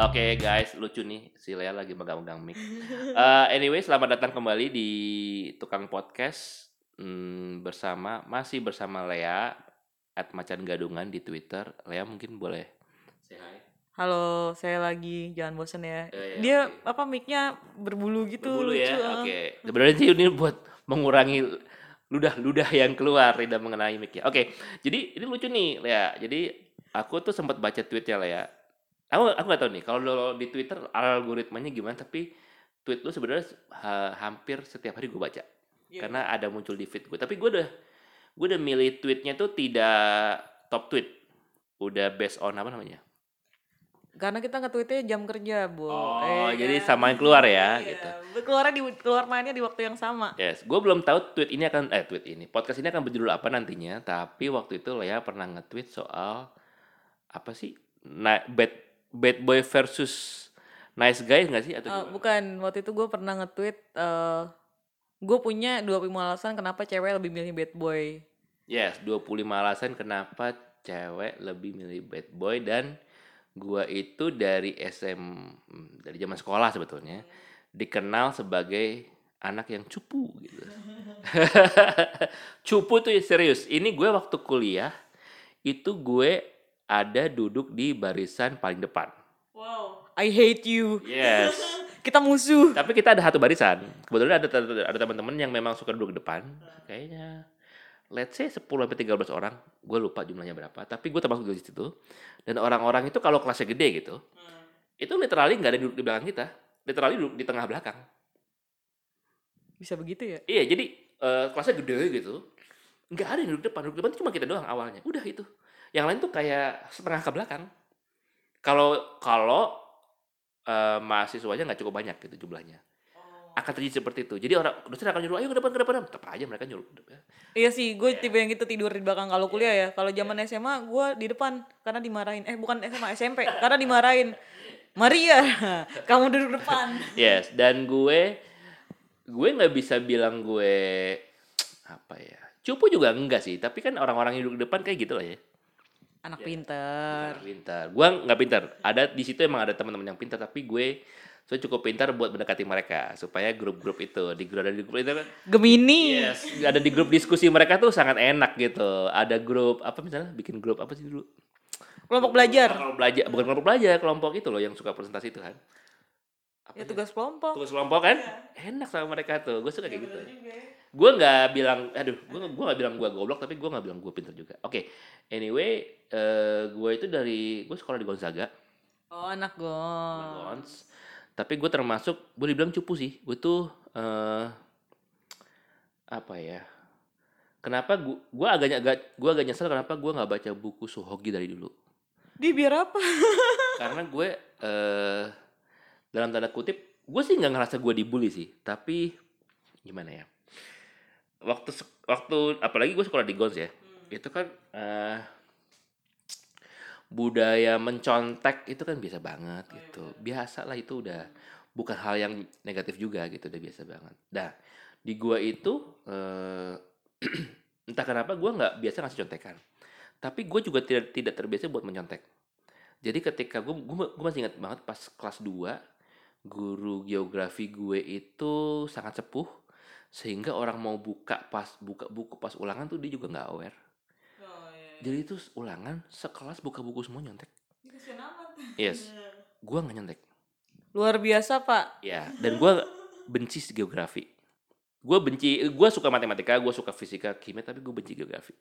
Oke guys, lucu nih si Lea lagi megang-megang mic. Eh, anyway, selamat datang kembali di Tukang Podcast Hmm, bersama masih bersama Lea at Macan Gadungan di Twitter. Lea mungkin boleh say hi. Halo, saya lagi jangan bosen ya. Eh, ya, Dia oke. apa mic-nya berbulu gitu Berbulu lucu. ya. Oke. Sebenarnya sih ini buat mengurangi ludah-ludah yang keluar tidak mengenai mic ya. Oke. Jadi ini lucu nih Lea. Jadi aku tuh sempat baca tweetnya Lea. Aku aku nggak tahu nih kalau lo di Twitter algoritmanya gimana tapi tweet lu sebenarnya ha- hampir setiap hari gue baca. Iya. karena ada muncul di feed gue tapi gue udah gue udah milih tweetnya tuh tidak top tweet udah based on apa namanya Karena kita nge-tweetnya jam kerja, Bu. oh Eh, jadi kan? samain keluar ya Iya, gitu Keluarnya di keluar mainnya di waktu yang sama. yes gue belum tahu tweet ini akan eh tweet ini podcast ini akan berjudul apa nantinya tapi waktu itu Lea pernah nge-tweet soal apa sih na- bad bad boy versus nice guy nggak sih atau gimana? bukan, waktu itu gue pernah nge-tweet eh gue punya 25 alasan kenapa cewek lebih milih bad boy. Yes, 25 alasan kenapa cewek lebih milih bad boy dan gua itu dari SM dari zaman sekolah sebetulnya dikenal sebagai anak yang cupu gitu. cupu tuh serius. Ini gue waktu kuliah itu gue ada duduk di barisan paling depan. Wow, I hate you. Yes. Kita musuh. Tapi kita ada satu barisan. Kebetulan ada ada teman-teman yang memang suka duduk di depan. Kayaknya let's say 10 sampai 13 orang. Gue lupa jumlahnya berapa, tapi gue termasuk di situ. Dan orang-orang itu kalau kelasnya gede gitu, itu literally nggak ada duduk di belakang kita. Literally duduk di tengah belakang. Bisa begitu ya? Iya, jadi eh, kelasnya gede gitu. Nggak ada yang duduk depan. Duduk depan itu cuma kita doang awalnya. Udah itu. Yang lain tuh kayak setengah ke belakang. Kalau kalau eh, mahasiswanya nggak cukup banyak gitu jumlahnya. Akan terjadi seperti itu. Jadi orang dosen akan nyuruh, ayo ke depan, ke depan. Tetap aja mereka nyuruh. ke depan. Iya sih, gue Iya. tipe yang gitu tidur di belakang kalau kuliah ya. Kalau zaman SMA gue di depan karena dimarahin. Eh bukan SMA, SMP karena dimarahin. Maria, kamu duduk depan. Yes, dan gue gue nggak bisa bilang gue apa ya. Cupu juga enggak sih, tapi kan orang-orang yang duduk di depan kayak gitu lah ya. Anak pinter. Pintar, pintar. Gue nggak pintar. Ada di situ emang ada teman-teman yang pintar, tapi gue so cukup pintar buat mendekati mereka supaya grup-grup itu di grup ada di grup itu kan Gemini. yes ada di grup diskusi mereka tuh sangat enak gitu ada grup apa misalnya bikin grup apa sih dulu Kelompok belajar. Kalau belajar bukan kelompok belajar kelompok itu loh yang suka presentasi itu kan apa Ya tugas kelompok. tugas kelompok kan enak sama mereka tuh gue suka kayak gitu gue nggak bilang aduh gue gue nggak bilang gue goblok tapi gue nggak bilang gue pintar juga oke anyway eh gue itu dari gue sekolah di Gonzaga. Oh anak gon. Gons. Tapi gue termasuk boleh dibilang cupu sih. Gue tuh eh apa ya? Kenapa gue gue agaknya agak gue agak nyesel kenapa gue nggak baca buku Suhogi dari dulu. Di biar apa? karena gue eh dalam tanda kutip gue sih nggak ngerasa gue dibully sih. Tapi gimana ya? Waktu waktu apalagi gue sekolah di Gons ya itu kan eh budaya mencontek itu kan biasa banget gitu. biasa lah itu udah bukan hal yang negatif juga gitu udah biasa banget. Nah di gua itu eh entah kenapa gua nggak biasa ngasih contekan. Tapi gue juga tidak tidak terbiasa buat mencontek. Jadi ketika gue gue masih ingat banget pas kelas 2 guru geografi gue itu sangat sepuh sehingga orang mau buka pas buka buku pas ulangan tuh dia juga nggak aware jadi itu ulangan sekelas buka buku semua nyontek. Yes. Gue nggak nyontek. Luar biasa pak. ya dan gue benci geografi. Gue benci gue suka matematika gue suka fisika kimia tapi gue benci geografi.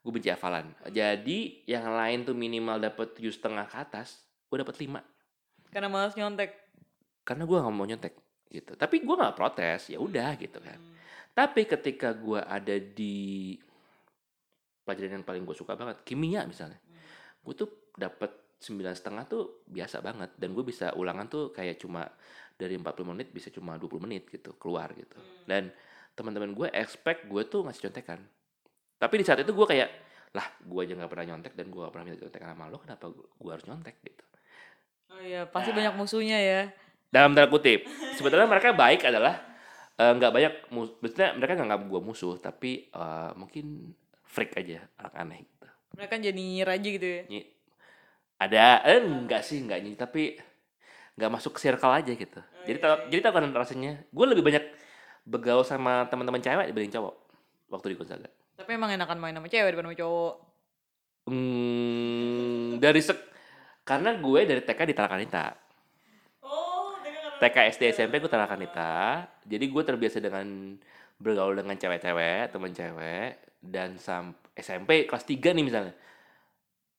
Gue benci hafalan. Jadi yang lain tuh minimal dapat tujuh setengah ke atas gue dapat lima. Karena malas nyontek. karena gue nggak mau nyontek gitu. Tapi gue nggak protes ya udah gitu kan. Tapi ketika gue ada di pelajaran yang paling gue suka banget kimia misalnya. Gue tuh dapat sembilan setengah tuh biasa banget dan gue bisa ulangan tuh kayak cuma dari 40 menit bisa cuma 20 menit gitu keluar gitu. Dan teman-teman gue expect gue tuh ngasih contekan. Tapi di saat itu gue kayak lah gue aja nggak pernah nyontek dan gue gak pernah minta contekan sama lo kenapa gue harus nyontek? gitu. Oh iya, pasti Nah. banyak musuhnya ya. dalam tanda kutip sebetulnya mereka baik adalah eh, nggak banyak mus maksudnya mereka nggak gue musuh tapi eh, mungkin freak aja anak aneh gitu. Mereka jadi nyir aja gitu ya. Nyi- ada eh, enggak sih enggak nyi tapi nggak masuk circle aja gitu. Jadi tau jadi tau kan rasanya. Gue lebih banyak begaul sama teman-teman cewek dibanding cowok waktu di Gonzaga. Tapi emang enakan main sama cewek sama cowok. hmm, dari sek karena gue dari TK di Talakanita Oh, TK SD SMP gue Talakanita jadi gue terbiasa dengan bergaul dengan cewek-cewek teman cewek dan sam SMP kelas 3 nih misalnya.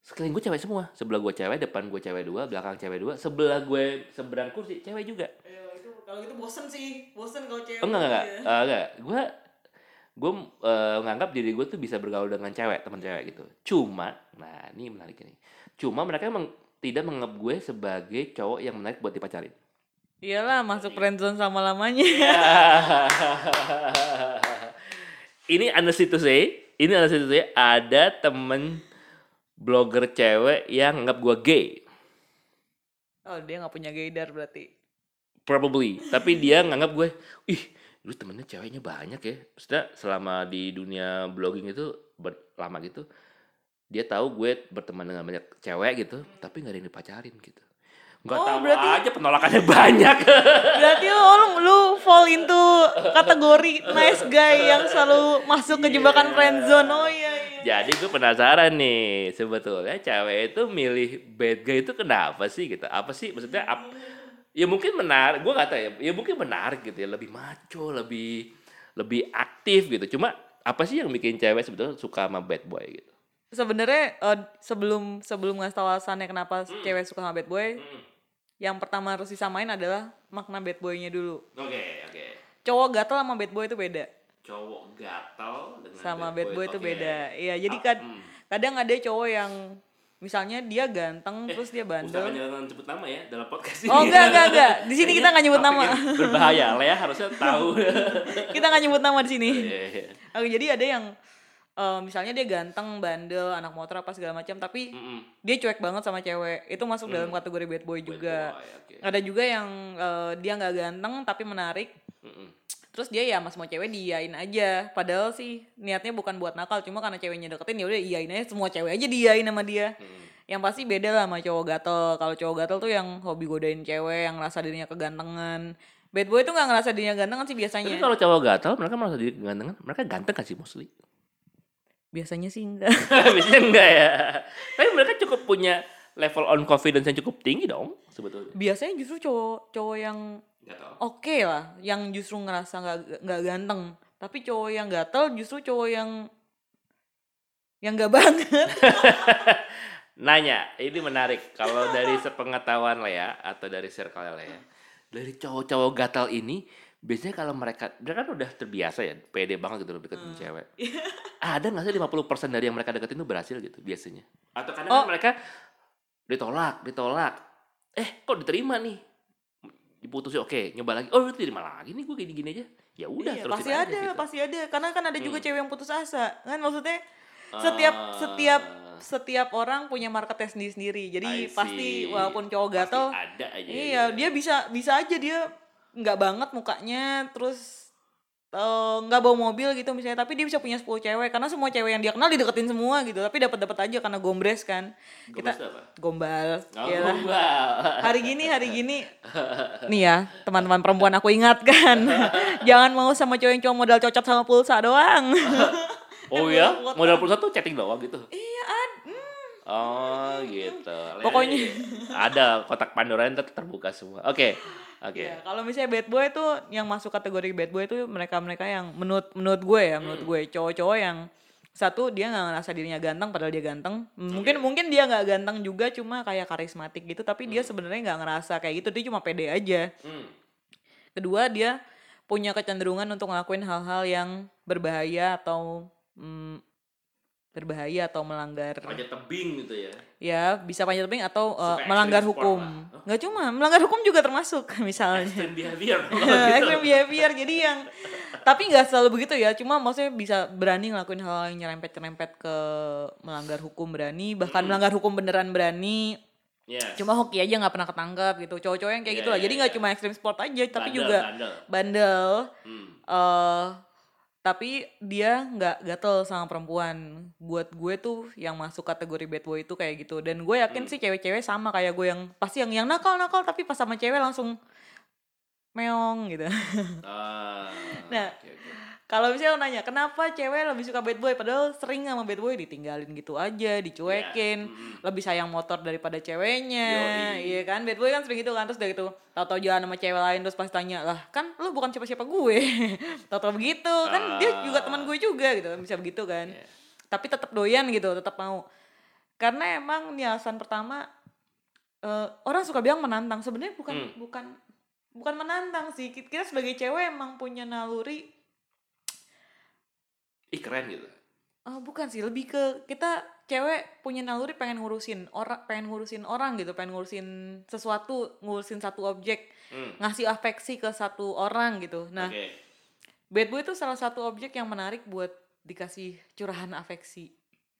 Sekeliling gue cewek semua. Sebelah gue cewek depan gue cewek dua belakang cewek dua sebelah gue seberang kursi cewek juga. Itu kalau gitu bosen sih, bosen kalau cewek. Enggak enggak Iya. enggak, enggak. gue gue eh, menganggap diri gue tuh bisa bergaul dengan cewek teman cewek gitu. Cuma nah ini menarik ini. Cuma mereka emang tidak menganggap gue sebagai cowok yang menarik buat dipacarin Iyalah masuk friendzone sama lamanya. ini honestly to say ini honestly to say ada temen blogger cewek yang nganggap gue gay. Oh dia nggak punya gaydar berarti. probably. Tapi dia nganggap gue ih lu temennya ceweknya banyak ya. Maksudnya selama di dunia blogging itu lama gitu dia tahu gue berteman dengan banyak cewek gitu tapi nggak ada yang dipacarin gitu nggak Oh, tahu berarti- aja penolakannya banyak Berarti lo, lu, lu fall into kategori nice guy yang selalu masuk ke jebakan friendzone. Oh iya iya. jadi gue penasaran nih sebetulnya cewek itu milih bad guy itu kenapa sih gitu apa sih maksudnya ap- ya mungkin menarik gue kata ya ya mungkin menarik gitu ya lebih maco lebih lebih aktif gitu cuma apa sih yang bikin cewek sebetulnya suka sama bad boy gitu Sebenarnya eh, sebelum sebelum ngasih tahu alasannya kenapa Hmm. cewek suka sama bad boy, yang pertama harus disamain adalah makna bad boy-nya dulu. oke oke Cowok gatel sama bad boy itu beda. cowok gatal dengan Sama bad boy itu oke. beda. Iya, jadi Ah, kad hmm. kadang ada cowok yang misalnya dia ganteng terus dia bandel. jangan sebut nama ya dalam podcast ini Oh enggak enggak enggak. Di sini kita nggak nyebut nama. Yang berbahaya Lea harusnya tahu kita nggak nyebut nama di sini. Iya, iya. Oke, jadi ada yang eh, misalnya dia ganteng, bandel, anak motor apa segala macam, tapi Mm-mm. dia cuek banget sama cewek. Itu masuk dalam Hmm. kategori bad boy juga. Bad boy, oke. Ada juga yang eh, dia nggak ganteng tapi menarik. Mm-mm. Terus dia ya sama semua cewek diiyain aja. Padahal sih niatnya bukan buat nakal, cuma karena ceweknya deketin ya udah iyain aja semua cewek aja diiyain sama dia. Mm. Yang pasti beda lah sama cowok gatel. Kalau cowok gatel tuh yang hobi godain cewek, yang ngerasa dirinya kegantengan. Bad boy tuh nggak ngerasa dirinya gantengan sih biasanya. Tapi kalau cowok gatal, mereka merasa diri ganteng. Mereka ganteng kan sih mostly. Biasanya sih enggak. Biasanya enggak ya. Tapi mereka cukup punya level on confidence yang cukup tinggi dong sebetulnya. biasanya justru cowok cowok yang oke lah, yang justru ngerasa nggak nggak ganteng. Tapi cowok yang gatel justru cowok yang yang nggak banget. Nanya, ini menarik. Kalau dari sepengetahuan Lea atau dari circle Lea, dari cowok-cowok gatal ini biasanya kalau mereka mereka kan udah terbiasa ya, pede banget gitu deketin cewek. Ada nggak sih 50% dari yang mereka deketin itu berhasil gitu biasanya? Atau kadang Oh. kan mereka ditolak, ditolak. Eh, kok diterima nih? Diputusin, oke, nyoba lagi. Oh, diterima lagi nih, gue gini-gini aja. Ya udah, Iya, pasti ada, gitu. pasti ada. Karena kan ada juga Hmm. cewek yang putus asa. Kan maksudnya setiap Ah. setiap setiap orang punya marketnya sendiri-sendiri. Jadi I pasti walaupun cowok Pasti gatel, ada aja. iya gitu. dia bisa bisa aja dia nggak banget mukanya, terus eh, nggak bawa mobil gitu misalnya, tapi dia bisa punya 10 cewek karena semua cewek yang dia kenal dideketin semua gitu. Tapi dapat dapat aja karena gombres kan. Gombres Kita apa? gombal. Oh, Iyalah. gombal. hari gini hari gini nih ya teman-teman perempuan aku ingatkan jangan mau sama cowok yang cuma modal cocok sama pulsa doang Oh ya, modal pulsa tuh chatting doang gitu. iya ad hmm. Oh gitu. Pokoknya- ada kotak Pandora yang terbuka semua. Oke, oke. Ya, kalau misalnya bad boy tuh yang masuk kategori bad boy itu mereka-mereka yang menurut menurut gue ya menurut gue. Cowok-cowok yang satu dia nggak ngerasa dirinya ganteng padahal dia ganteng. Mungkin mungkin dia nggak ganteng juga cuma kayak karismatik gitu tapi dia sebenarnya nggak ngerasa kayak gitu dia cuma pede aja. Hmm. kedua dia punya kecenderungan untuk ngelakuin hal-hal yang berbahaya atau mm, berbahaya atau melanggar Panjat tebing gitu ya. ya bisa panjat tebing atau uh, melanggar hukum lah. Hah? nggak cuma melanggar hukum juga termasuk misalnya Extreme behavior. kalau gitu. extreme behavior jadi yang tapi nggak selalu begitu ya cuma maksudnya bisa berani ngelakuin hal yang nyerempet nyerempet ke melanggar hukum berani bahkan Hmm. melanggar hukum beneran berani Yes. cuma hoki aja nggak pernah ketangkep gitu cowok-cowok yang kayak Iya, gitu lah iya, jadi nggak iya. cuma extreme sport aja tapi Bandel, juga bandel. bandel Hmm. eh tapi dia nggak gatel sama perempuan buat gue tuh yang masuk kategori bad boy itu kayak gitu dan gue yakin Hmm. sih cewek-cewek sama kayak gue yang pasti yang yang nakal nakal tapi pas sama cewek langsung meong gitu Ah, Nah, oke, oke. Kalau misalnya lo nanya kenapa cewek lebih suka bad boy? Padahal sering sama bad boy ditinggalin gitu aja dicuekin. Iya, mm. lebih sayang motor daripada ceweknya. Yoi. iya kan? Bad boy kan sering gitu kan? Terus udah gitu tahu-tahu jalan sama cewek lain terus pas tanya lah kan lu bukan siapa-siapa gue. Tahu-tahu begitu. Kan dia juga teman gue juga gitu bisa begitu kan? Iya. tapi tetap doyan gitu tetap mau. Karena emang nih alasan pertama eh, orang suka bilang menantang. Sebenarnya bukan Hmm. bukan bukan menantang sih. Kita sebagai cewek emang punya naluri Ih keren gitu. Oh, bukan sih, lebih ke kita cewek punya naluri pengen ngurusin orang, pengen ngurusin orang gitu, pengen ngurusin sesuatu, ngurusin satu objek, Hmm. ngasih afeksi ke satu orang gitu. Nah, Oke. bad boy itu salah satu objek yang menarik buat dikasih curahan afeksi.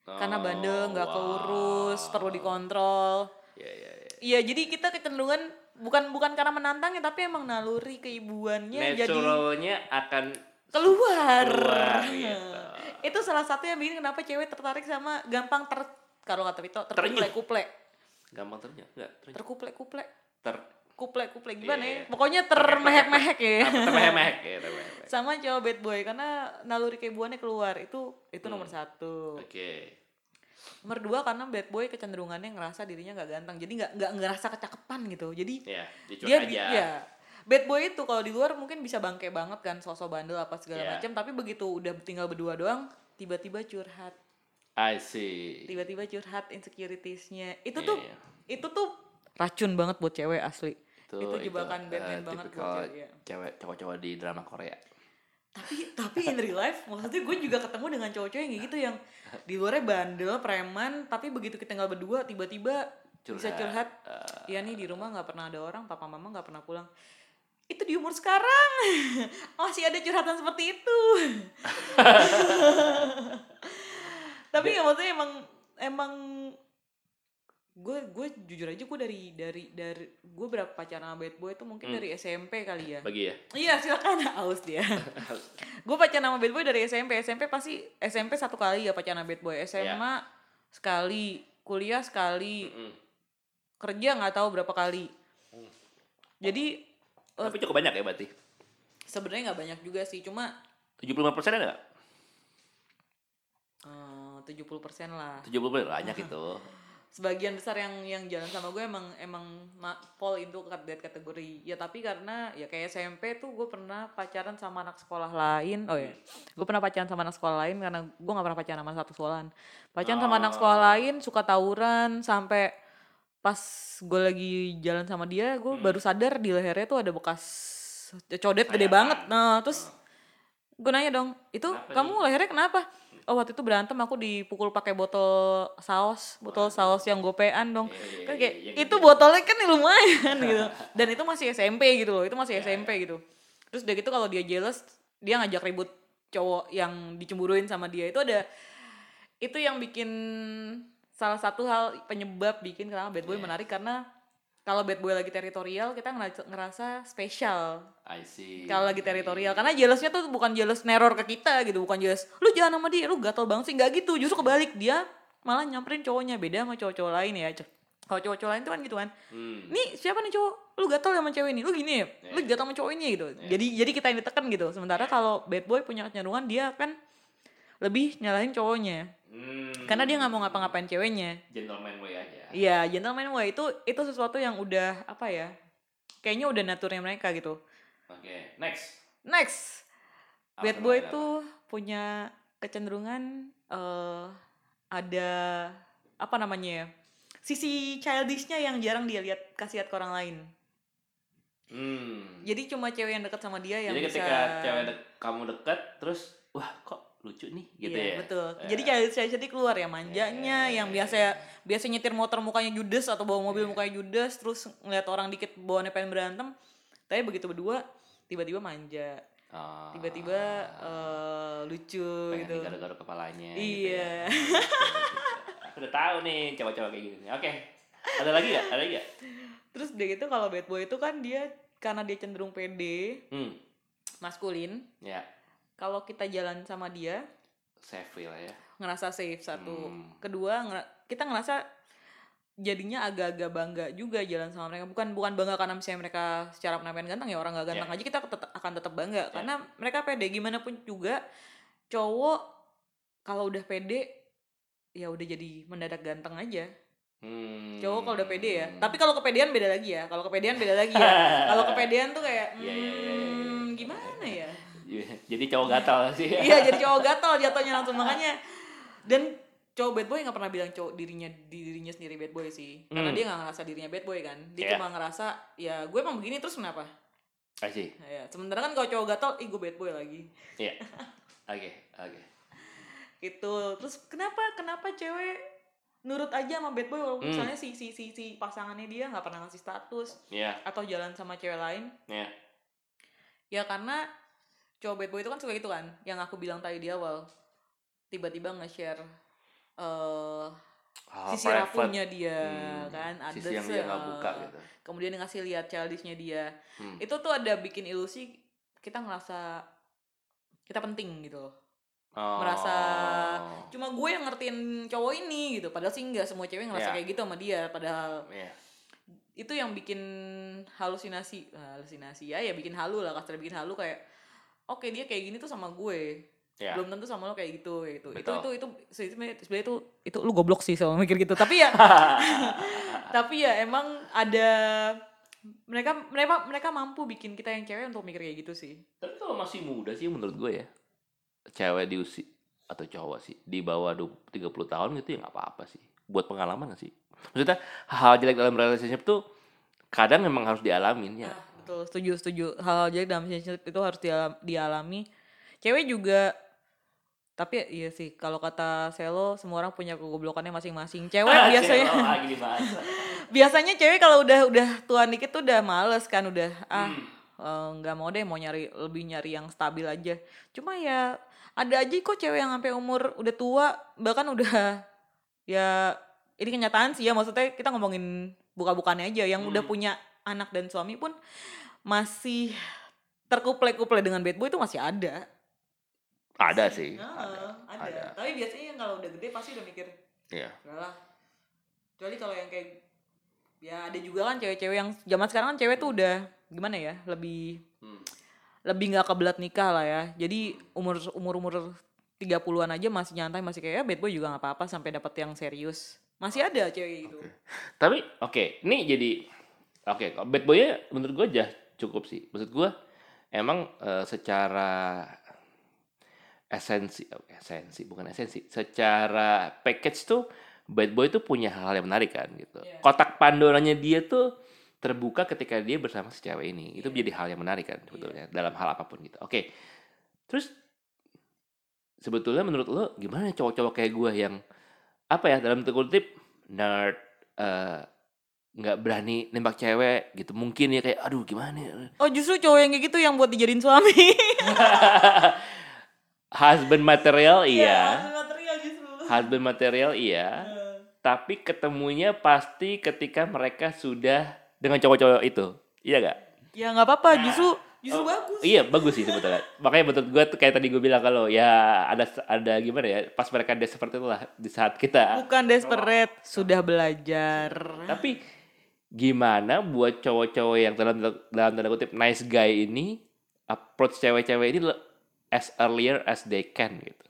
Karena Oh, bandel, nggak keurus, wow. perlu dikontrol. Iya iya iya. Iya, jadi kita kecenderungan bukan bukan karena menantangnya, tapi emang naluri keibuannya jadi Naturalnya akan keluar. keluar gitu. itu salah satu yang bikin kenapa cewek tertarik sama gampang ter kalau kata Terenyuh. terkuple-kuple Gampang ternyata enggak terkuple-kuple ter kuple-kuple gimana Iya, ya iya. pokoknya termehek-mehek ya apa termehek ya termehek. sama cowok bad boy karena naluri keibuannya keluar itu itu nomor Hmm. satu Oke. nomor dua karena bad boy kecenderungannya ngerasa dirinya nggak ganteng jadi nggak nggak ngerasa kecakepan gitu jadi Ya, dicuek dia aja. ya bad boy itu kalau di luar mungkin bisa bangke banget kan sosok bandel apa segala Iya. macam tapi begitu udah tinggal berdua doang tiba-tiba curhat I see. tiba-tiba curhat insecuritiesnya itu Iya, tuh iya. itu tuh racun banget buat cewek asli Itu, itu jebakan Batman eh, banget buat cewek, iya. cewek cowok-cowok di drama Korea. tapi tapi in real life maksudnya gue juga ketemu dengan cowok-cowok yang gitu yang di luarnya bandel preman tapi begitu kita tinggal berdua tiba-tiba bisa curhat Eh, ya nih di rumah nggak pernah ada orang papa mama nggak pernah pulang itu di umur sekarang. Masih ada curhatan seperti itu. Tapi ya maksudnya emang emang gue gue jujur aja gue dari dari dari gue berapa pacaran sama bad boy itu mungkin Hmm. dari SMP kali ya. Bagi ya. iya silakan. Aus dia. Gue pacaran sama bad boy dari SMP SMP pasti SMP satu kali ya pacaran sama bad boy. SMA sekali kuliah sekali Mm-mm. kerja nggak tahu berapa kali. Hmm. jadi Tapi cukup banyak ya berarti. sebenarnya nggak banyak juga sih cuma 75% ada nggak? eh, 70% lah 70% banyak itu. sebagian besar yang yang jalan sama gue emang emang ma- fall into that kategori ya tapi karena ya kayak SMP tuh gue pernah pacaran sama anak sekolah lain oh ya gue pernah pacaran sama anak sekolah lain karena gue nggak pernah pacaran sama satu sekolahan pacaran sama anak sekolah Oh. lain suka tawuran sampai pas gue lagi jalan sama dia gue Hmm. baru sadar di lehernya tuh ada bekas codet gede Sayatan. banget. Nah terus gue nanya dong itu Kenapa kamu lehernya kenapa? Oh waktu itu berantem aku dipukul pakai botol saus botol saus yang gopean dong. Iya, iya, kan iya, kayak iya, itu gitu. botolnya kan lumayan gitu. Dan itu masih SMP gitu loh itu masih Iya, SMP gitu. Terus udah gitu kalau dia jealous dia ngajak ribut cowok yang dicemburuin sama dia. Itu ada itu yang bikin salah satu hal penyebab bikin kenapa bad boy Iya. menarik karena kalau bad boy lagi teritorial kita ngerasa, spesial I see. kalau lagi teritorial. Karena jealousnya tuh bukan jealous neror ke kita gitu bukan jealous lu jangan sama dia lu gatel banget sih. Nggak gitu justru kebalik. Dia malah nyamperin cowoknya. Beda sama cowok-cowok lain ya. Kalau cowok-cowok lain tuh kan gitu kan. Hmm. nih siapa nih cowok? Lu gatel sama cewek ini? Lu gini ya? Lu Iya. gatel sama cowok ini? Gitu. Jadi jadi kita yang ditekan gitu. Sementara kalau bad boy punya kecenderungan dia kan lebih nyalahin cowoknya Hmm. karena dia nggak mau ngapa-ngapain ceweknya gentleman way aja. iya gentleman way itu itu sesuatu yang udah apa ya kayaknya udah naturnya mereka gitu Oke, next. next Apa Bad boy itu punya kecenderungan eh ada apa namanya ya? Sisi childishnya yang jarang dia lihat kasih lihat ke orang lain. Hmm. Jadi cuma cewek yang dekat sama dia yang Jadi bisa ketika cewek dek- kamu dekat terus wah kok lucu nih gitu Iya, ya. betul. Ya. Jadi childish jadi keluar ya manjanya Iya, yang iya, biasa biasa nyetir motor mukanya judes atau bawa mobil Iya. mukanya judes terus ngeliat orang dikit bawaannya pengen berantem. Tapi begitu berdua tiba-tiba manja, Oh, tiba-tiba eh, lucu pengen gitu. digaruk-garuk kepalanya Iya. gitu ya. Aku udah tahu nih cowok-cowok kayak gini. Oke. Ada lagi gak? Ada lagi gak? Terus udah gitu kalau bad boy itu kan dia karena dia cenderung pede, Hmm. maskulin, Ya. Kalau kita jalan sama dia Safe lah ya. ngerasa safe satu Hmm. kedua ngera- kita ngerasa jadinya agak-agak bangga juga jalan sama mereka bukan bukan bangga karena misalnya mereka secara penampilan ganteng ya orang nggak ganteng Ya. aja kita tetap, akan tetap bangga karena mereka pede gimana pun juga cowok kalau udah pede ya udah jadi mendadak ganteng aja Hmm. cowok kalau udah pede ya tapi kalau kepedean beda lagi ya kalau kepedean beda lagi ya kalau kepedean tuh kayak Iya, iya, iya, iya, iya. hmm, gimana ya Jadi cowok gatal sih. iya jadi cowok gatal jatuhnya langsung makanya dan cowok bad boy nggak pernah bilang cowok dirinya dirinya sendiri bad boy sih karena Hmm. dia nggak ngerasa dirinya bad boy kan dia Iya. cuma ngerasa ya gue emang begini terus kenapa. Nah, ya. sementara kan kalau cowok gatal ih gue bad boy lagi Iya. Oke, oke. itu terus kenapa kenapa cewek nurut aja sama bad boy walaupun Hmm. misalnya si si si si pasangannya dia nggak pernah ngasih status Iya, atau jalan sama cewek lain iya. ya karena cowok bad boy itu kan suka gitu kan yang aku bilang tadi di awal tiba-tiba nge-share eh Hal sisi private. rapuhnya dia Hmm, kan ada Sisi yang dia eh, buka gitu. kemudian dia ngasih lihat childishnya dia Hmm. itu tuh ada bikin ilusi kita ngerasa kita penting gitu loh Oh. merasa cuma gue yang ngertiin cowok ini gitu padahal sih nggak semua cewek ngerasa Iya. kayak gitu sama dia padahal Iya. itu yang bikin halusinasi halusinasi ya ya bikin halu lah kasar bikin halu kayak oke dia kayak gini tuh sama gue Iya. belum tentu sama lo kayak gitu kayak gitu itu Betul. itu itu se- sebenarnya sebenarnya itu itu lu goblok sih sama mikir gitu tapi ya tapi ya emang ada mereka mereka mereka mampu bikin kita yang cewek untuk mikir kayak gitu sih Tapi kalau masih muda sih menurut gue ya, cewek di usia atau cowok sih di bawah 20, 30 tahun gitu ya nggak apa-apa sih. Buat pengalaman gak sih? Maksudnya hal jelek dalam relationship tuh kadang memang harus dialamin ya. Ah, betul setuju setuju hal jadi dalam relationship itu harus dia- dialami cewek juga tapi ya, iya sih kalau kata Selo semua orang punya kegoblokannya masing-masing cewek biasanya Cewek lagi dibahas. biasanya cewek kalau udah udah tua dikit tuh udah males kan udah ah Hmm. eh, nggak mau deh mau nyari lebih nyari yang stabil aja cuma ya ada aja kok cewek yang sampai umur udah tua bahkan udah ya ini kenyataan sih ya maksudnya kita ngomongin buka-bukannya aja yang udah Hmm. punya anak dan suami pun masih terkuple-kuple dengan bad boy itu masih ada Ada sih. Heeh, ada. ada. tapi biasanya yang kalau udah gede pasti udah mikir Iya. Lah. Kecuali kalau yang kayak ya ada juga kan cewek-cewek yang zaman sekarang kan cewek tuh udah gimana ya lebih Hmm. lebih nggak kebelat nikah lah ya. Jadi umur umur umur 30-an aja masih nyantai masih kayak "Ya, bad boy juga nggak apa-apa sampai dapat yang serius. Masih ada cewek gitu. Tapi oke, ini jadi oke. kalau bad boy menurut gue aja cukup sih. Maksud gue emang eh, secara esensi, oh, esensi bukan esensi. Secara package tuh bad boy tuh punya hal yang menarik kan gitu. Iya. Kotak Pandoranya dia tuh terbuka ketika dia bersama si cewek ini. Itu Iya. jadi hal yang menarik kan sebetulnya dalam hal apa pun gitu. Oke. Terus sebetulnya menurut lo gimana cowok-cowok kayak gue yang apa ya dalam tanda kutip nerd eh, nggak berani nembak cewek gitu. Mungkin ya kayak aduh gimana ya Oh justru cowok yang kayak gitu yang buat dijadiin suami. husband material iya material justru. husband material iya. Tapi ketemunya pasti ketika mereka sudah dengan cowok-cowok itu. Iya gak Ya nggak apa-apa. Justru justru Oh, bagus. iya bagus sih sebetulnya. Makanya menurut gue tuh kayak tadi gue bilang kalau ya ada ada gimana ya pas mereka dia seperti itulah di saat kita Bukan desperate, sudah belajar. Tapi gimana buat cowok-cowok yang dalam dalam tanda kutip nice guy ini approach cewek-cewek ini as earlier as they can gitu.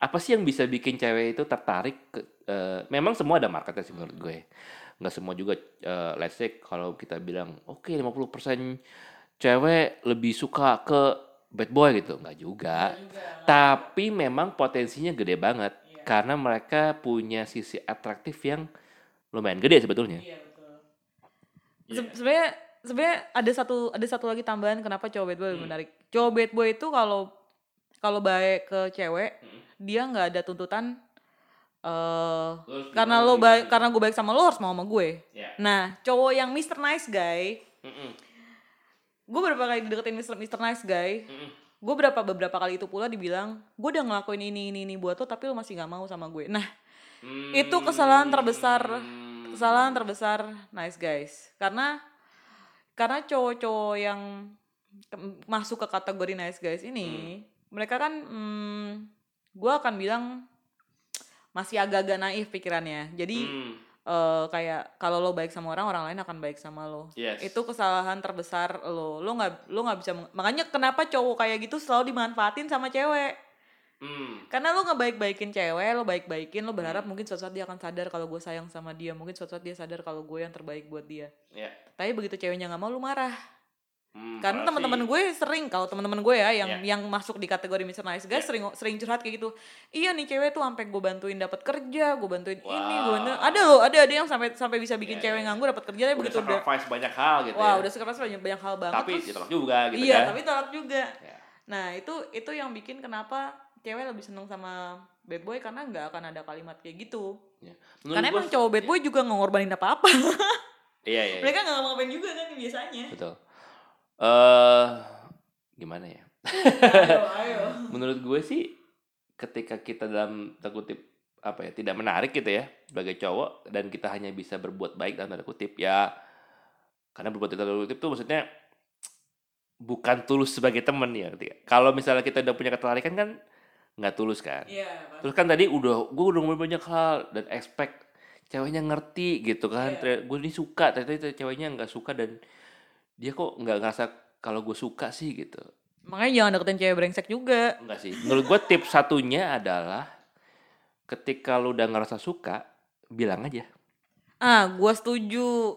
Apa sih yang bisa bikin cewek itu tertarik ke eh, memang semua ada marketnya sih menurut gue. Nggak semua juga eh, let's say kalau kita bilang oke 50% cewek lebih suka ke bad boy gitu, nggak juga. Tapi memang potensinya gede banget karena mereka punya sisi atraktif yang lumayan gede sebetulnya. Iya betul. Se- Sebenarnya sebenarnya ada satu ada satu lagi tambahan kenapa cowok bad boy lebih menarik. Cowok bad boy itu kalau kalau baik ke cewek dia nggak ada tuntutan eh karena lo baik karena gue baik sama lo harus mau sama gue. Ya. Nah cowok yang Mr. Nice Guy, Mm-mm. gue berapa kali deketin Mr. Mr. Nice Guy, Mm-mm. gue berapa beberapa kali itu pula dibilang gue udah ngelakuin ini ini ini buat lo tapi lo masih nggak mau sama gue. Nah itu kesalahan terbesar Hmm. Kesalahan terbesar nice guys. Karena karena cowok-cowok yang masuk ke kategori nice guys ini mereka kan hmm, gue akan bilang masih agak-agak naif pikirannya. Jadi Hmm, eh, kayak kalau lo baik sama orang orang lain akan baik sama lo. Yes. itu kesalahan terbesar lo. Lo nggak lo nggak bisa makanya kenapa cowok kayak gitu selalu dimanfaatin sama cewek Hmm, karena lo ngebaik-baikin cewek lo baik-baikin lo berharap Hmm. mungkin suatu saat dia akan sadar kalau gue sayang sama dia mungkin suatu saat dia sadar kalau gue yang terbaik buat dia ya. tapi begitu ceweknya nggak mau lo marah Hmm, karena teman-teman gue sering kalau teman-teman gue ya yang Ya. yang masuk di kategori Mr. Nice Guy Ya. sering sering curhat kayak gitu iya nih cewek tuh sampai gue bantuin dapat kerja gue bantuin ini gue bantuin Wow. ada loh ada ada yang sampai sampai bisa bikin Ya, cewek ya. nganggur dapat kerja tapi udah begitu udah sacrifice banyak hal gitu wah ya. udah sekarang banyak banyak hal banget tapi terus- ditolak juga gitu iya kan. tapi tolak juga Ya. nah itu itu yang bikin kenapa cewek lebih seneng sama bad boy karena nggak akan ada kalimat kayak gitu Ya. Menurut karena gua- emang cowok bad boy juga nggak ngorbanin apa-apa Iya, iya. iya. mereka nggak ngapain juga kan biasanya Betul. Eh gimana ya? ayo ayo Menurut gue sih ketika kita dalam tanda kutip apa ya tidak menarik gitu ya sebagai cowok dan kita hanya bisa berbuat baik dalam tanda kutip ya karena berbuat dalam tanda kutip itu maksudnya bukan tulus sebagai teman ya kalau misalnya kita udah punya ketertarikan kan nggak tulus kan iya terus kan tadi udah gue udah ngomong banyak hal dan expect ceweknya ngerti gitu kan Iya. gue ini suka ternyata ceweknya nggak suka dan dia kok nggak ngerasa kalau gue suka sih gitu makanya jangan deketin cewek brengsek juga Enggak sih. Menurut gue tips satunya adalah ketika lu udah ngerasa suka, bilang aja. ah gua setuju.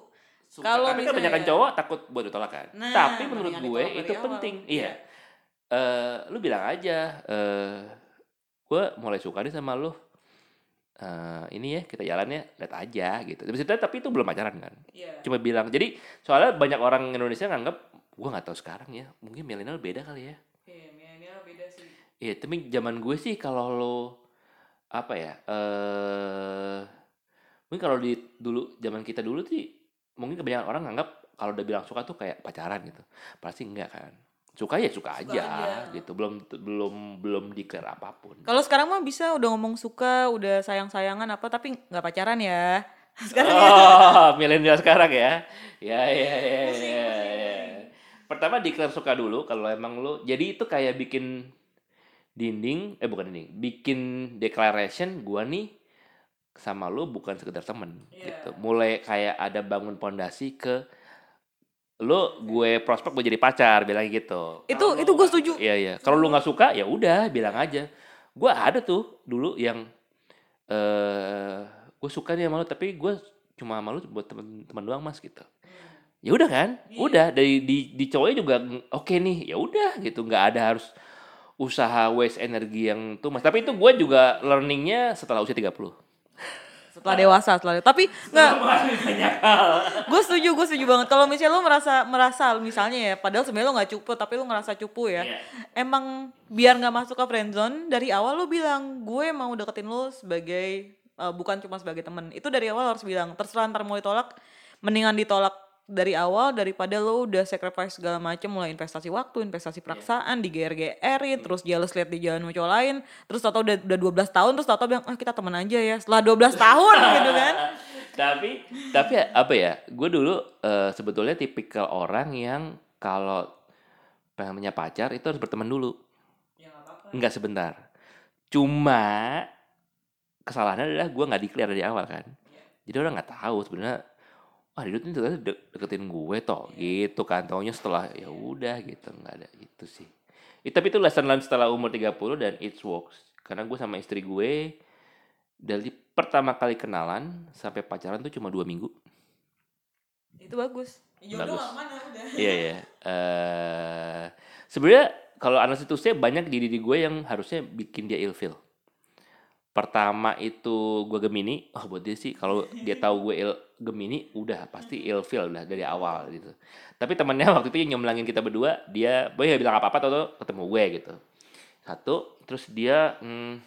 Kalau Tapi kan misalnya- banyak cowok takut buat ditolak kan. Nah, Tapi menurut gue itu awal. penting. Iya. Iya. Eh, lu bilang aja, eh gue mulai suka nih sama lu. Eh, ini ya kita jalan ya, lihat aja gitu. Tapi itu- tapi itu belum pacaran kan. Iya. Cuma bilang. Jadi soalnya banyak orang Indonesia nganggap gue nggak tahu sekarang ya. Mungkin milenial beda kali ya. Iya, milenial beda sih. Iya, tapi zaman gue sih kalau lo apa ya? Eh mungkin kalau di dulu zaman kita dulu sih mungkin kebanyakan orang nganggap kalau udah bilang suka tuh kayak pacaran gitu. Pasti enggak kan. Suka ya suka, Suka aja, aja. gitu. Belum belum belum declare apa pun. Kalau sekarang mah bisa udah ngomong suka, udah sayang-sayangan apa tapi nggak pacaran ya. Sekarang ya. Oh, milenial sekarang ya. Ya ya ya Pusing, ya. pusing, ya. pusing. Pertama declare suka dulu kalau emang lu. Jadi itu kayak bikin dinding eh bukan dinding, bikin declaration gua nih sama lu bukan sekedar temen Iya. gitu. Mulai kayak ada bangun pondasi ke lu gue prospek gue jadi pacar bilang gitu. Itu Kalau itu gue setuju. Iya iya. Kalau lu nggak suka ya udah bilang aja. Gua ada tuh dulu yang eh gue suka nih sama lu tapi gue cuma sama lu buat teman-teman doang mas gitu. Ya udah kan, Iya. udah dari di di cowoknya juga oke nih, ya udah gitu, nggak ada harus usaha waste energi yang tuh mas. Tapi itu gue juga learningnya setelah usia 30 Setelah dewasa, setelah tapi nggak. banyak hal. Gue setuju, gue setuju banget. Kalau misalnya lo merasa merasa misalnya ya, padahal sebenarnya lo nggak cupu, tapi lo ngerasa cupu ya. Iya. Emang biar nggak masuk ke friendzone dari awal lo bilang gue mau deketin lo sebagai eh, bukan cuma sebagai temen. Itu dari awal harus bilang. Terserah ntar mau ditolak, mendingan ditolak dari awal daripada lo udah sacrifice segala macam mulai investasi waktu, investasi peraksaan, di GR-GRin, terus jealous lihat di jalan cowok lain, terus tau udah, udah 12 tahun, terus tau bilang, ah kita temen aja ya, setelah 12 tahun gitu kan. tapi tapi apa ya? Gue dulu eh, sebetulnya tipikal orang yang kalau pengen punya pacar itu harus berteman dulu. Ya. Enggak sebentar. Cuma kesalahannya adalah gue nggak declare dari awal kan. Jadi orang nggak tahu sebenarnya. Wah, dia tuh ternyata de- deketin gue toh, gitu kan. Taunya setelah ya udah gitu, nggak ada gitu sih. Itu tapi itu lesson learned setelah umur 30 dan it works. Karena gue sama istri gue dari pertama kali kenalan sampai pacaran tuh cuma dua minggu. Itu bagus. Jodoh Bagus. udah. Iya ya. Eh sebenarnya kalau analisis banyak di diri gue yang harusnya bikin dia ilfeel. Pertama itu gue Gemini, oh buat dia sih kalau dia tahu gue il, Gemini udah pasti ilfeel udah dari awal gitu. Tapi temennya waktu itu yang nyomblangin kita berdua, dia boy bilang apa-apa atau ketemu gue gitu. Satu, terus dia hmm,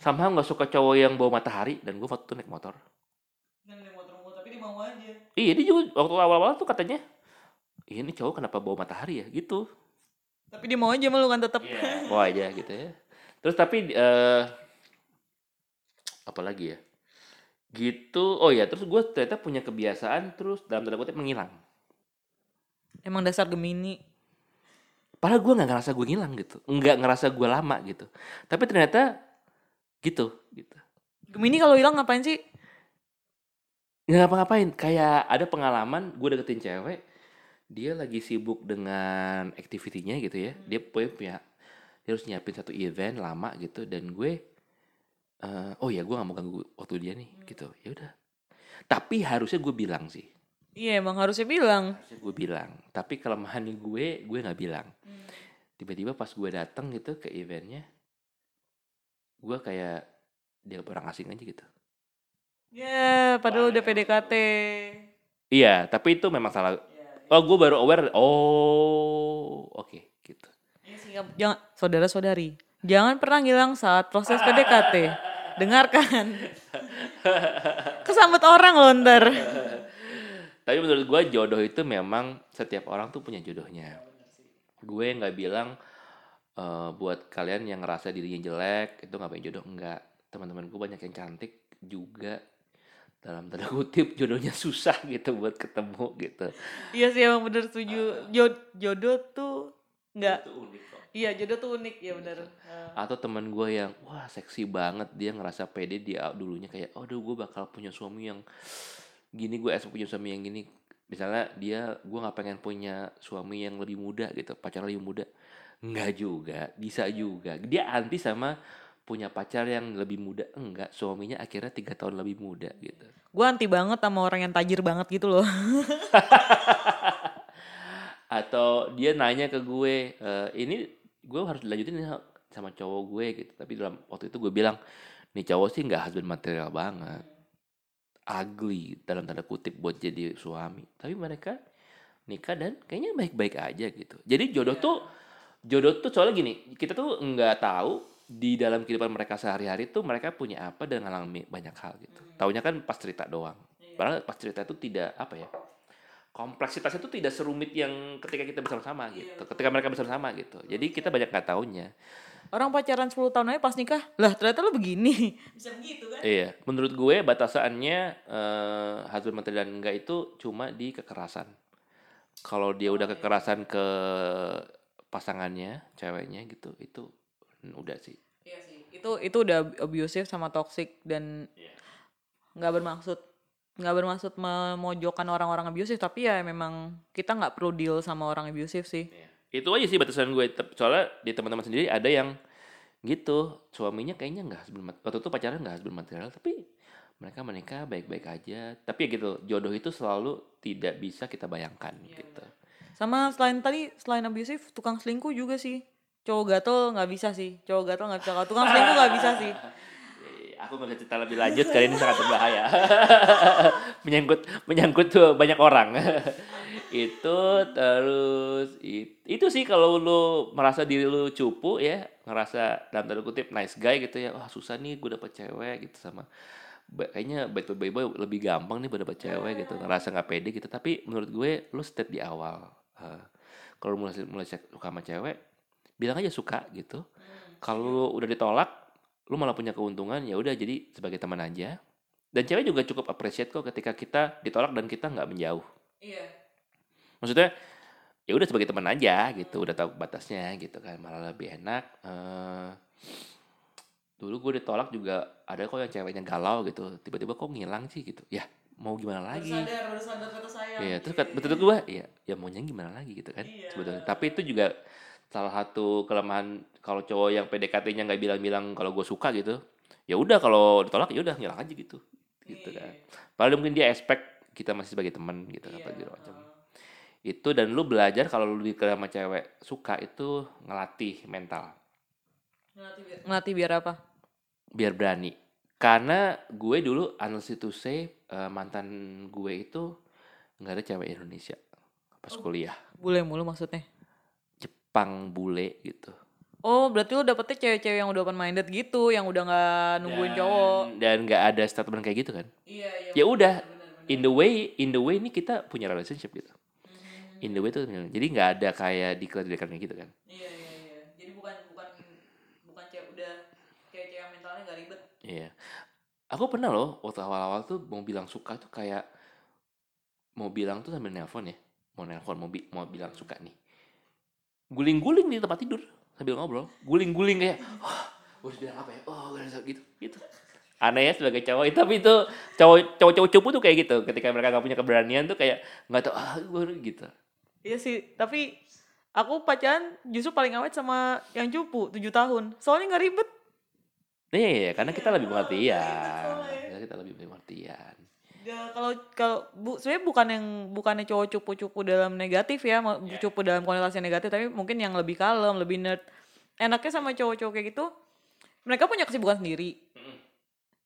somehow nggak suka cowok yang bawa matahari dan gue waktu itu naik motor. Dia motor-motor tapi dia mau aja. Iya dia juga waktu awal-awal tuh katanya, "Ih, ini cowok kenapa bawa matahari ya gitu. Tapi dia mau aja malu kan tetap. Wah aja gitu ya. Terus tapi eh apa lagi ya? Gitu. Oh ya, terus gue ternyata punya kebiasaan terus dalam tanda kutip menghilang. Emang dasar Gemini. padahal gue nggak ngerasa gue ngilang gitu nggak ngerasa gue lama gitu tapi ternyata gitu gitu Gemini kalau hilang ngapain sih? nggak ngapa-ngapain kayak ada pengalaman gue deketin cewek dia lagi sibuk dengan aktivitinya gitu ya dia punya punya dia harus nyiapin satu event lama gitu dan gue eh, oh ya gue nggak mau ganggu waktu dia nih gitu. Ya udah. Tapi harusnya gue bilang sih. Iya emang harusnya bilang. harusnya gue bilang. Tapi kelemahan gue gue nggak bilang. Tiba-tiba pas gue datang gitu ke eventnya gue kayak dia orang asing aja gitu. Ya, padahal udah PDKT. iya tapi itu memang salah. Oh gue baru aware oh oke gitu. Iya Jangan, saudara-saudari, jangan pernah ngilang saat proses PDKT. Dengarkan. Kesambet orang loh ntar. tapi menurut gue jodoh itu memang setiap orang tuh punya jodohnya gue nggak bilang eh, buat kalian yang ngerasa dirinya jelek itu nggak punya jodoh enggak teman-teman gue banyak yang cantik juga dalam tanda kutip jodohnya susah gitu buat ketemu gitu Iya sih emang bener setuju. Jo- jodoh tuh nggak. itu unik kok. Iya jodoh tuh unik ya bener. Eh, atau teman gue yang wah seksi banget. Dia ngerasa pede dia dulunya kayak aduh gue bakal punya suami yang gini gue esok punya suami yang gini. Misalnya dia gue nggak pengen punya suami yang lebih muda gitu pacar lebih muda. Nggak juga bisa juga. Dia anti sama punya pacar yang lebih muda. Enggak suaminya akhirnya tiga tahun lebih muda gitu. Gue anti banget sama orang yang tajir banget gitu loh. atau dia nanya ke gue "Eh, ini gue harus dilanjutin sama cowok gue gitu. Tapi dalam waktu itu gue bilang nih cowok sih nggak husband material banget. Ugly dalam tanda kutip buat jadi suami. Tapi mereka nikah dan kayaknya baik-baik aja gitu. Jadi jodoh tuh jodoh tuh soalnya gini kita tuh nggak tahu di dalam kehidupan mereka sehari-hari tuh mereka punya apa dan ngalami banyak hal gitu. Taunya kan pas cerita doang. Padahal pas cerita itu tidak apa ya kompleksitasnya itu tidak serumit yang ketika kita bersama-sama gitu ketika mereka bersama-sama gitu jadi kita banyak nggak taunya Orang pacaran 10 tahun aja pas nikah, lah ternyata lu begini. Bisa begitu kan? Iya, menurut gue batasannya eh husband material dan enggak itu cuma di kekerasan. Kalau dia udah kekerasan ke pasangannya, ceweknya gitu, itu udah sih. Iya sih. Itu itu udah abusive sama toxic dan Iya. nggak bermaksud nggak bermaksud memojokkan orang-orang abusive tapi ya memang kita nggak perlu deal sama orang abusive sih. Iya. Itu aja sih batasan gue. Soalnya di teman-teman sendiri ada yang gitu, suaminya kayaknya nggak mat- waktu itu pacaran nggak husband material, tapi mereka menikah baik-baik aja. Tapi ya gitu, jodoh itu selalu tidak bisa kita bayangkan gitu. Sama selain tadi selain abusive tukang selingkuh juga sih. Cowok gatel nggak bisa sih. Cowok gatel nggak bisa. Tukang selingkuh nggak bisa sih. Eh, Aku nggak bisa cerita lebih lanjut karena ini sangat berbahaya. menyangkut menyangkut tuh banyak orang. itu terus it- itu sih kalau lu merasa diri lu cupu ya, ngerasa dalam tanda kutip nice guy gitu ya. Wah, susah nih gue dapet cewek gitu sama kayaknya baik baik boy lebih gampang nih dapet cewek gitu ngerasa nggak pede gitu tapi menurut gue lu step di awal Eh, kalau mulai mulai suka sama cewek bilang aja suka gitu kalau udah ditolak lu malah punya keuntungan ya udah jadi sebagai teman aja dan cewek juga cukup appreciate kok ketika kita ditolak dan kita nggak menjauh Iya. maksudnya ya udah sebagai teman aja gitu udah tahu batasnya gitu kan malah lebih enak eh dulu gue ditolak juga ada kok yang ceweknya galau gitu tiba-tiba kok ngilang sih gitu ya mau gimana lagi Sadar, baru sadar kata saya. Iya, terus kata betul gue, iya, ya maunya gimana lagi gitu kan Iya. sebetulnya. Tapi itu juga salah satu kelemahan kalau cowok yang PDKT-nya nggak bilang-bilang kalau gue suka gitu. Ya udah kalau ditolak ya udah ngilang aja gitu. Gitu Iya. kan. Padahal mungkin dia expect kita masih sebagai teman gitu Iya. apa gitu macam. Itu dan lu belajar kalau lu di sama cewek suka itu ngelatih mental Ngelatih biar, ngelatih biar apa? biar berani. Karena gue dulu honestly to say eh, mantan gue itu nggak ada cewek Indonesia pas Oh. kuliah. Bule mulu maksudnya. Jepang bule gitu. Oh, berarti lu dapetnya cewek-cewek yang udah open minded gitu, yang udah nggak nungguin cowok. Dan nggak ada statement kayak gitu kan. Iya, iya. Ya udah, in the way, in the way ini kita punya relationship gitu. Hmm. In the way tuh jadi nggak ada kayak declare-declare gitu kan. Iya, iya, iya. Jadi bukan bukan bukan cewek udah kayak cewek yang mentalnya nggak ribet. Iya. Aku pernah loh waktu awal-awal tuh mau bilang suka tuh kayak mau bilang tuh sambil nelpon ya. Mau nelpon, mau, bi- mau bilang suka nih. Guling-guling di tempat tidur sambil ngobrol. Guling-guling kayak wah gue harus bilang apa ya? Oh gitu. Gitu. Aneh ya sebagai cowok. Tapi itu cowok cowok cowok cupu tuh kayak gitu. Ketika mereka nggak punya keberanian tuh kayak nggak tahu ah gue gitu. Iya sih, tapi aku pacaran justru paling awet sama yang cupu 7 tahun. Soalnya nggak ribet. nih karena kita lebih pengertian soalnya. Karena kita lebih pengertian Ya, kalau kalau bu, sebenarnya bukan yang bukannya cowok cupu-cupu dalam negatif ya, mau- cupu dalam konotasi negatif, tapi mungkin yang lebih kalem, lebih nerd. Enaknya sama cowok-cowok kayak gitu, mereka punya kesibukan sendiri.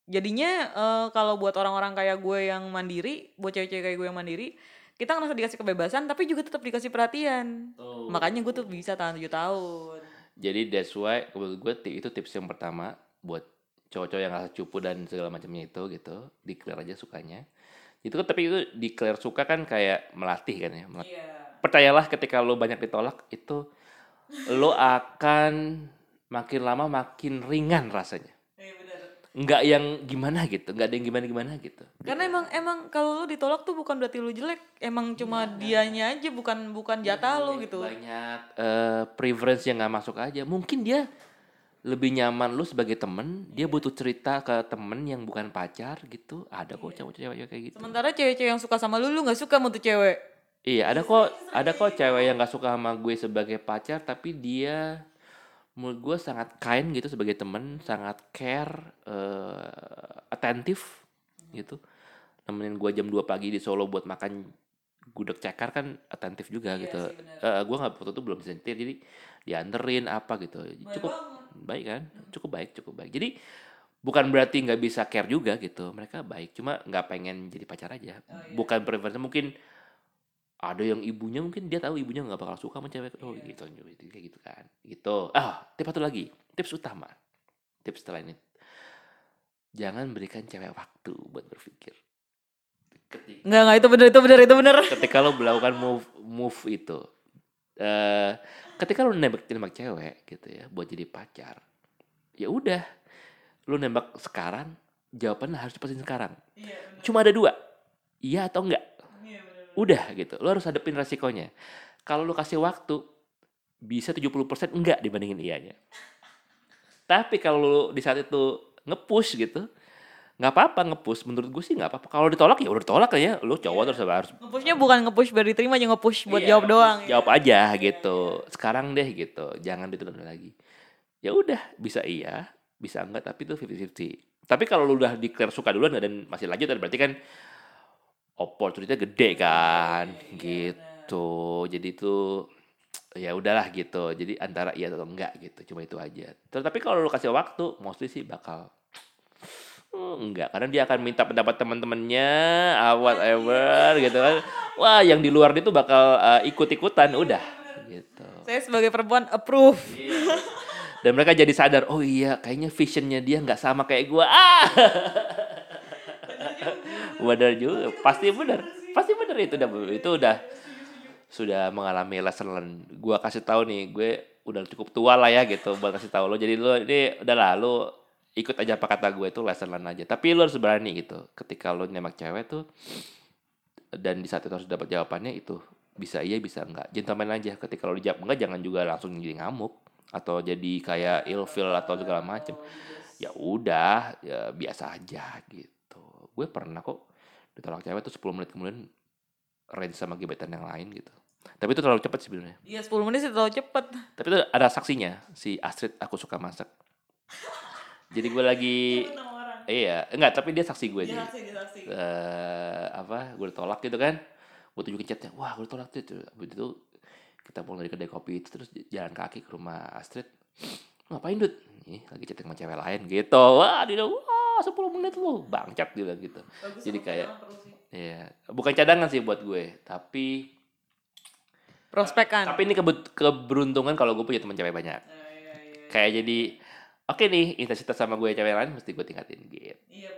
Jadinya eh, kalau buat orang-orang kayak gue yang mandiri, buat cewek-cewek kayak gue yang mandiri, kita ngerasa dikasih kebebasan, tapi juga tetap dikasih perhatian. Makanya gue tuh bisa tahan 7 tahun. Jadi that's why menurut gue itu tips yang pertama buat cowok-cowok yang rasa cupu dan segala macamnya itu gitu, declare aja sukanya. Itu kan tapi itu declare suka kan kayak melatih kan ya. melat- Iya. Percayalah ketika lo banyak ditolak itu lo akan makin lama makin ringan rasanya. Iya. Nggak yang gimana gitu, nggak ada yang gimana-gimana gitu. Karena emang emang kalau lu ditolak tuh bukan berarti lu jelek, emang cuma dianya aja bukan bukan jatah lu gitu. Banyak eh, preference yang nggak masuk aja. Mungkin dia lebih nyaman lu sebagai temen, dia butuh cerita ke temen yang bukan pacar gitu. Ada kok cewek-cewek kayak gitu. Sementara cewek-cewek yang suka sama lu lu nggak suka sama tuh cewek. Iya, ada kok ada kok cewek yang nggak suka sama gue sebagai pacar, tapi dia menurut gue sangat kind gitu sebagai temen, sangat care, eh atentif gitu. Nemenin gue jam 2 pagi di Solo buat makan gudeg cekar kan atentif juga Iya gitu. sih, bener. Eh gue nggak waktu itu belum bisa nyetir, jadi dianterin apa gitu. Cukup baik kan, cukup baik, cukup baik. Jadi bukan berarti nggak bisa care juga gitu. Mereka baik, cuma nggak pengen jadi pacar aja. Oh, iya. Bukan preference mungkin ada yang ibunya mungkin dia tahu ibunya nggak bakal suka sama cewek oh Iya. gitu kayak gitu kan gitu ah tips satu lagi tips utama tips setelah ini jangan berikan cewek waktu buat berpikir ketika, Enggak enggak itu bener itu bener itu bener. ketika lo melakukan move move itu eh ketika lo nembak nembak cewek gitu ya buat jadi pacar ya udah. Lo nembak sekarang jawabannya harus dipastikan sekarang. Cuma ada dua iya atau enggak. Udah gitu lo harus hadapin resikonya. Kalau lo kasih waktu bisa 70% enggak dibandingin ianya. Tapi kalau lo di saat itu ngepush gitu nggak apa-apa ngepush. Menurut gue sih nggak apa-apa. Kalau ditolak ya udah ditolak ya lo cowok terus harus Ngepushnya bukan ngepush biar diterima aja ngepush buat Iya, jawab doang. jawab aja gitu. sekarang deh gitu. Jangan ditunda lagi. Ya udah bisa iya bisa enggak tapi itu 50-50 tapi kalau lu udah declare suka duluan dan masih lanjut dan berarti kan opportunity gede kan. Gitu. jadi itu ya udahlah gitu. Jadi antara iya atau enggak gitu. Cuma itu aja. Tetapi kalau lu kasih waktu mostly sih bakal "Hmm, enggak. Karena dia akan minta pendapat teman-temannya ah, whatever gitu kan. Wah yang di luar itu bakal eh, ikut-ikutan udah gitu. Saya sebagai perempuan approve. dan mereka jadi sadar oh iya kayaknya visionnya dia nggak sama kayak gua. Ah! Benar juga. Pasti benar pasti benar itu udah itu udah sudah mengalami lesson learn gua kasih tahu nih gue udah cukup tua lah ya gitu buat kasih tahu lo. Jadi lo ini udah lah lo ikut aja apa kata gue itu lesson learn aja. Tapi lo harus berani gitu. Ketika lo nembak cewek tuh dan di saat itu harus dapat jawabannya itu bisa iya bisa enggak. Gentleman aja. Ketika lo dijawab enggak jangan juga langsung jadi ngamuk. Atau jadi kayak ilfil atau segala macem. Ya udah ya biasa aja gitu. Gue pernah kok ditolak cewek tuh 10 menit kemudian range sama gebetan yang lain gitu. Tapi itu terlalu cepat sebenarnya. Iya 10 menit sih terlalu cepet. tapi itu ada saksinya si Astrid aku suka masak jadi gue lagi iya enggak tapi dia saksi gue jadi. eh apa gue ditolak gitu kan. Gue tunjukin chatnya wah gue ditolak tuh. Habis itu kita pulang dari kedai kopi itu terus jalan kaki ke rumah Astrid. Ngapain dud ih lagi chatting sama cewek lain gitu. Wah dia wah 10 menit lu. Bangcat dia bilang gitu. Jadi kayak- Iya, bukan cadangan sih buat gue, tapi prospekan. tapi ini kebut- keberuntungan kalau gue punya teman cewek banyak. Kayak jadi oke nih intensitas sama gue cewek lain mesti gue tingkatin gitu. Iya.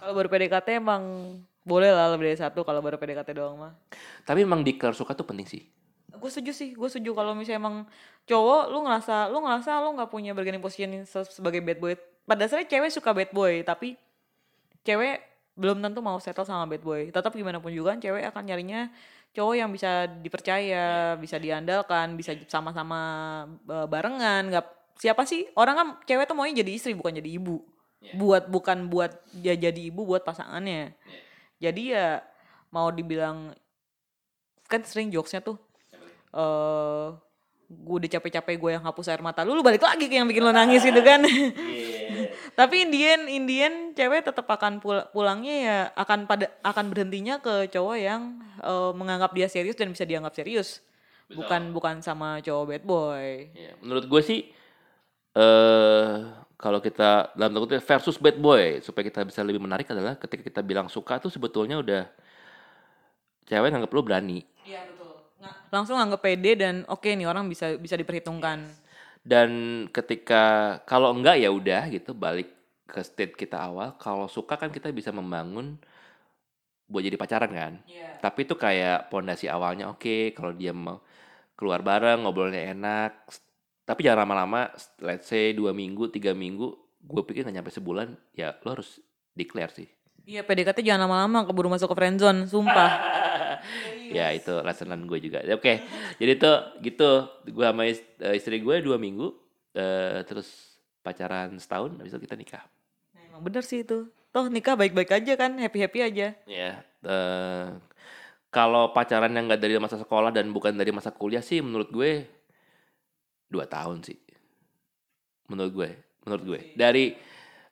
Kalau baru PDKT emang boleh lah lebih dari satu kalau baru PDKT doang mah. Tapi emang declare suka tuh penting sih. Gue setuju sih, gue setuju kalau misalnya emang cowok lu ngerasa lu ngerasa lu nggak punya bargaining position se- sebagai bad boy. Pada dasarnya cewek suka bad boy, tapi cewek belum tentu mau settle sama bad boy. Tetap gimana pun juga kan cewek akan nyarinya cowok yang bisa dipercaya, bisa diandalkan, bisa sama-sama eh, barengan, nggak siapa sih orang kan cewek tuh maunya jadi istri bukan jadi ibu. Iya. Buat bukan buat dia jadi ibu buat pasangannya. Jadi ya mau dibilang kan sering jokesnya tuh eh gue udah capek-capek gue yang hapus air mata lu, lu balik lagi ke yang bikin lo nangis gitu kan. Iya. Tapi Indian Indian cewek tetap akan pul- pulangnya ya akan pada akan berhentinya ke cowok yang eh, menganggap dia serius dan bisa dianggap serius. Bukan bukan sama cowok bad boy. Iya, menurut gue sih eh kalau kita dalam tanda kutip versus bad boy supaya kita bisa lebih menarik adalah ketika kita bilang suka tuh sebetulnya udah cewek nganggap lo berani Iya betul. Langsung anggap pede dan oke nih orang bisa bisa diperhitungkan. dan ketika kalau enggak ya udah gitu balik ke state kita awal kalau suka kan kita bisa membangun buat jadi pacaran kan Iya. tapi itu kayak pondasi awalnya oke kalau dia mau keluar bareng ngobrolnya enak tapi jangan lama-lama let's say dua minggu tiga minggu gue pikir nggak nyampe sebulan ya lo harus declare sih Iya PDKT jangan lama-lama keburu masuk ke friendzone, sumpah. ya itu lesonan gue juga oke jadi tuh gitu gue sama eh, istri gue dua minggu eh, terus pacaran setahun habis itu kita nikah Nah, emang bener sih itu. Toh nikah baik-baik aja kan, happy-happy aja. ya eh, kalau pacaran yang nggak dari masa sekolah dan bukan dari masa kuliah sih menurut gue dua tahun sih. Menurut gue menurut gue. Dari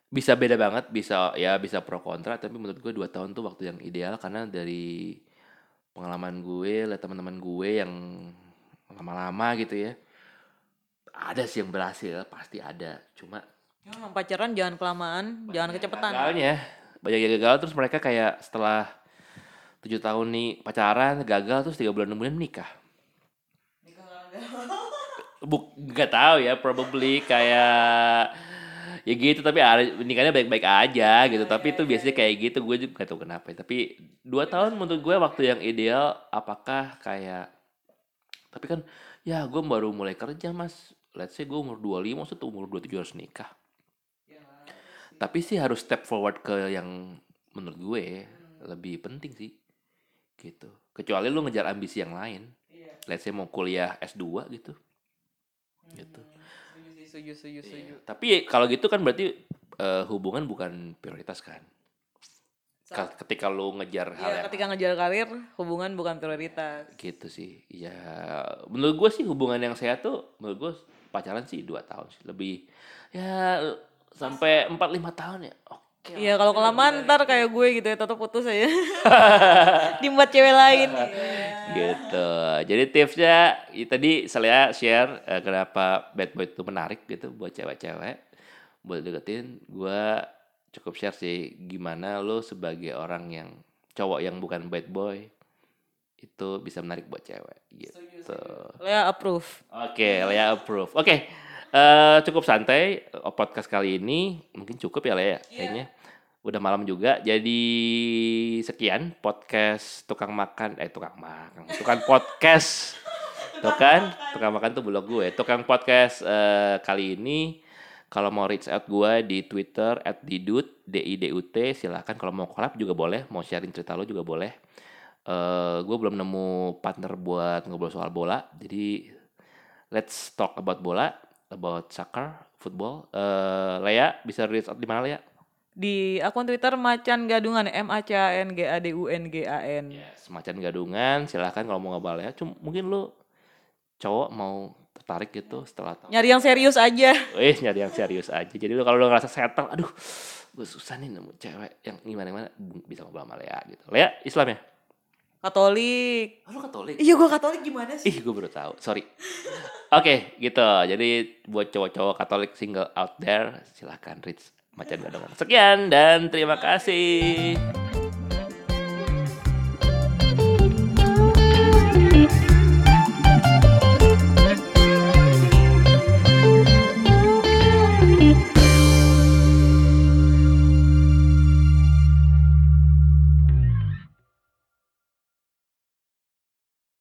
bisa beda banget bisa ya bisa pro kontra tapi menurut gue dua tahun tuh waktu yang ideal karena dari pengalaman gue lihat teman-teman gue yang lama-lama gitu ya ada sih yang berhasil pasti ada. Cuma Ya, emang pacaran jangan kelamaan, jangan kecepatan. gagalnya. Banyak yang gagal terus mereka kayak setelah tujuh tahun nih pacaran gagal terus tiga bulan kemudian menikah Buk, nggak tahu ya probably kayak ya gitu tapi nikahnya baik-baik aja gitu. Tapi itu biasanya kayak gitu gue juga nggak tahu kenapa tapi dua tahun menurut gue waktu yang ideal apakah kayak tapi kan ya gue baru mulai kerja mas. Let's say gue umur 25 maksud umur 27 harus nikah. Tapi sih harus step forward ke yang menurut gue lebih penting sih gitu. Kecuali lu ngejar ambisi yang lain. Let's say mau kuliah S2 gitu gitu Setuju, setuju, setuju. tapi kalau gitu kan berarti eh, hubungan bukan prioritas kan Ka- ketika lu ngejar hal Ya, yang ketika ngejar karir, hubungan bukan prioritas. gitu sih ya menurut gue sih hubungan yang sehat tuh menurut gue pacaran sih dua tahun sih lebih ya sampai empat lima tahun ya oke. Iya, kalau kelamaan ntar kayak gue gitu ya, tetap putus aja. Dibuat cewek lain. gitu. Jadi tipsnya ya, tadi saya share eh, kenapa bad boy itu menarik gitu buat cewek-cewek. Buat deketin gua cukup share sih gimana lo sebagai orang yang cowok yang bukan bad boy itu bisa menarik buat cewek. Gitu. Lea approve. oke Lea approve. Oke eh, cukup santai eh, podcast kali ini. Mungkin cukup ya Lea kayaknya. Udah malam juga. Jadi sekian podcast tukang makan. Eh tukang makan. Tukang podcast. Tuh kan? tukang makan tuh blog gue. Tukang podcast eh, kali ini. Kalau mau reach out gue di Twitter at didut d i d u t. Silahkan. Kalau mau collab juga boleh. Mau sharing cerita lo juga boleh. Eh gue belum nemu partner buat ngobrol soal bola. Jadi let's talk about bola about soccer football. Eh Lea bisa reach out di mana Lea? Di akun Twitter Macan Gadungan, M A C A N G A D U N G A N. Ya, semacam gadungan. Silahkan kalau mau ngobrol ya. Cuma mungkin lu cowok mau tertarik gitu setelah tahu. Nyari yang serius aja. eh nyari yang serius aja. Jadi lu kalau lu ngerasa settle aduh gue susah nih nemu cewek yang gimana gimana bisa ngobrol sama Lea gitu. Lea Islam ya Katolik. oh, lu katolik? Iya gue Katolik gimana sih? ih gue baru tahu. Sorry. Oke gitu. Jadi buat cowok-cowok katolik single out there silahkan reach macam gadungan. Sekian dan terima kasih